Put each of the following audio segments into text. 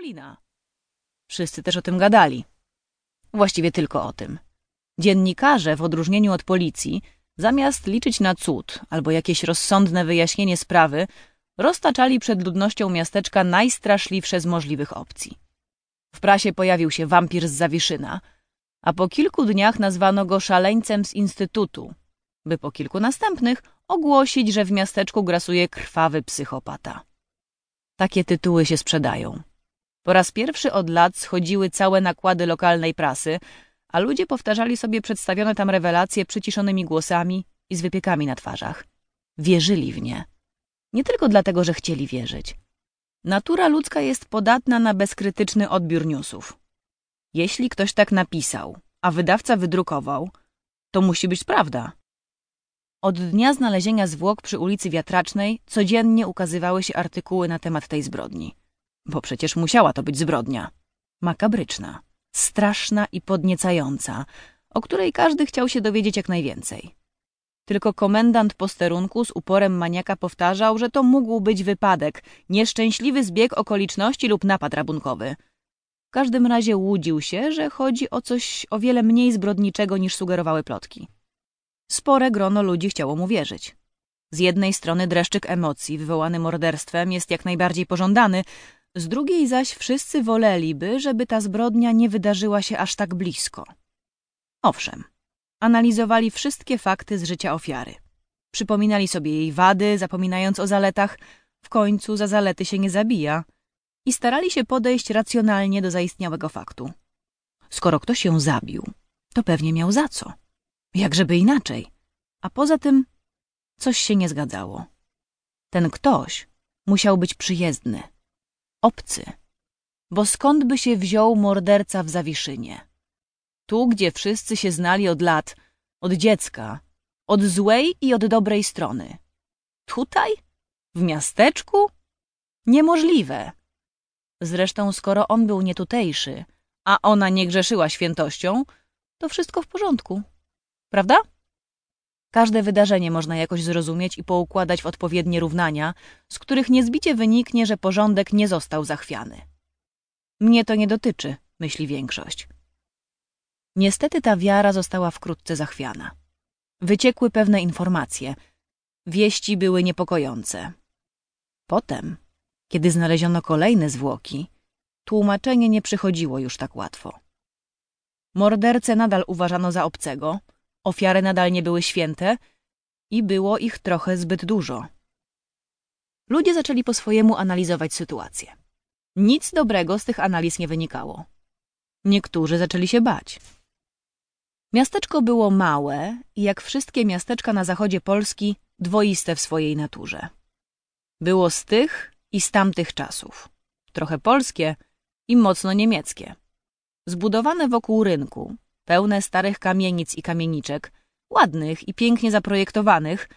Paulina. Wszyscy też o tym gadali. Właściwie tylko o tym. Dziennikarze, w odróżnieniu od policji, zamiast liczyć na cud albo jakieś rozsądne wyjaśnienie sprawy, roztaczali przed ludnością miasteczka najstraszliwsze z możliwych opcji. W prasie pojawił się wampir z Zawiszyna, a po kilku dniach nazwano go szaleńcem z Instytutu, by po kilku następnych ogłosić, że w miasteczku grasuje krwawy psychopata. Takie tytuły się sprzedają. Po raz pierwszy od lat schodziły całe nakłady lokalnej prasy, a ludzie powtarzali sobie przedstawione tam rewelacje przyciszonymi głosami i z wypiekami na twarzach. Wierzyli w nie. Nie tylko dlatego, że chcieli wierzyć. Natura ludzka jest podatna na bezkrytyczny odbiór newsów. Jeśli ktoś tak napisał, a wydawca wydrukował, to musi być prawda. Od dnia znalezienia zwłok przy ulicy Wiatracznej codziennie ukazywały się artykuły na temat tej zbrodni. Bo przecież musiała to być zbrodnia. Makabryczna, straszna i podniecająca, o której każdy chciał się dowiedzieć jak najwięcej. Tylko komendant posterunku z uporem maniaka powtarzał, że to mógł być wypadek, nieszczęśliwy zbieg okoliczności lub napad rabunkowy. W każdym razie łudził się, że chodzi o coś o wiele mniej zbrodniczego niż sugerowały plotki. Spore grono ludzi chciało mu wierzyć. Z jednej strony dreszczyk emocji wywołany morderstwem jest jak najbardziej pożądany, z drugiej zaś wszyscy woleliby, żeby ta zbrodnia nie wydarzyła się aż tak blisko. Owszem, analizowali wszystkie fakty z życia ofiary. Przypominali sobie jej wady, zapominając o zaletach, w końcu za zalety się nie zabija, i starali się podejść racjonalnie do zaistniałego faktu. Skoro ktoś ją zabił, to pewnie miał za co. Jakżeby inaczej. A poza tym coś się nie zgadzało. Ten ktoś musiał być przyjezdny, obcy. Bo skąd by się wziął morderca w Zawiszynie? Tu, gdzie wszyscy się znali od lat, od dziecka, od złej i od dobrej strony. Tutaj? W miasteczku? Niemożliwe. Zresztą, skoro on był nietutejszy, a ona nie grzeszyła świętością, to wszystko w porządku. Prawda? Każde wydarzenie można jakoś zrozumieć i poukładać w odpowiednie równania, z których niezbicie wyniknie, że porządek nie został zachwiany. Mnie to nie dotyczy, myśli większość. Niestety ta wiara została wkrótce zachwiana. Wyciekły pewne informacje. Wieści były niepokojące. Potem, kiedy znaleziono kolejne zwłoki, tłumaczenie nie przychodziło już tak łatwo. Mordercę nadal uważano za obcego, ofiary nadal nie były święte i było ich trochę zbyt dużo. Ludzie zaczęli po swojemu analizować sytuację. Nic dobrego z tych analiz nie wynikało. Niektórzy zaczęli się bać. Miasteczko było małe i jak wszystkie miasteczka na zachodzie Polski dwoiste w swojej naturze. Było z tych i z tamtych czasów. Trochę polskie i mocno niemieckie. Zbudowane wokół rynku, pełne starych kamienic i kamieniczek, ładnych i pięknie zaprojektowanych,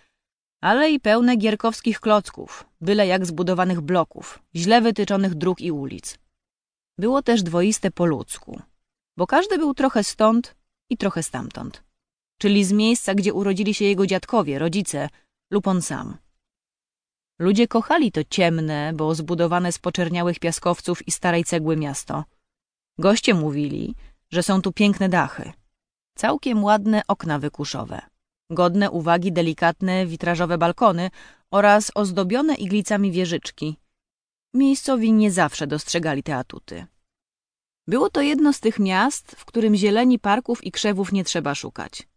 ale i pełne gierkowskich klocków, byle jak zbudowanych bloków, źle wytyczonych dróg i ulic. Było też dwoiste po ludzku, bo każdy był trochę stąd i trochę stamtąd, czyli z miejsca, gdzie urodzili się jego dziadkowie, rodzice lub on sam. Ludzie kochali to ciemne, bo zbudowane z poczerniałych piaskowców i starej cegły miasto. Goście mówili, że są tu piękne dachy, całkiem ładne okna wykuszowe, godne uwagi delikatne witrażowe balkony oraz ozdobione iglicami wieżyczki. Miejscowi nie zawsze dostrzegali te atuty. Było to jedno z tych miast, w którym zieleni parków i krzewów nie trzeba szukać.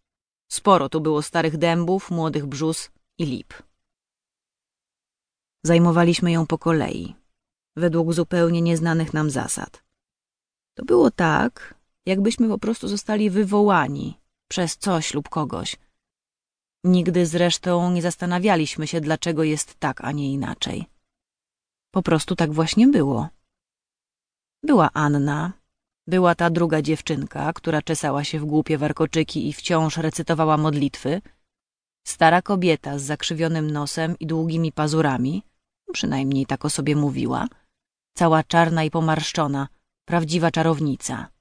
Sporo tu było starych dębów, młodych brzus i lip. Zajmowaliśmy ją po kolei, według zupełnie nieznanych nam zasad. To było tak, jakbyśmy po prostu zostali wywołani przez coś lub kogoś. Nigdy zresztą nie zastanawialiśmy się, dlaczego jest tak, a nie inaczej. Po prostu tak właśnie było. Była Anna, była ta druga dziewczynka, która czesała się w głupie warkoczyki i wciąż recytowała modlitwy, stara kobieta z zakrzywionym nosem i długimi pazurami, przynajmniej tak o sobie mówiła, cała czarna i pomarszczona, prawdziwa czarownica.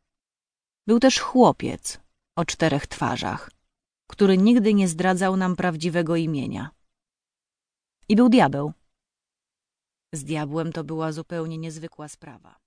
Był też chłopiec o czterech twarzach, który nigdy nie zdradzał nam prawdziwego imienia. I był diabeł. Z diabłem to była zupełnie niezwykła sprawa.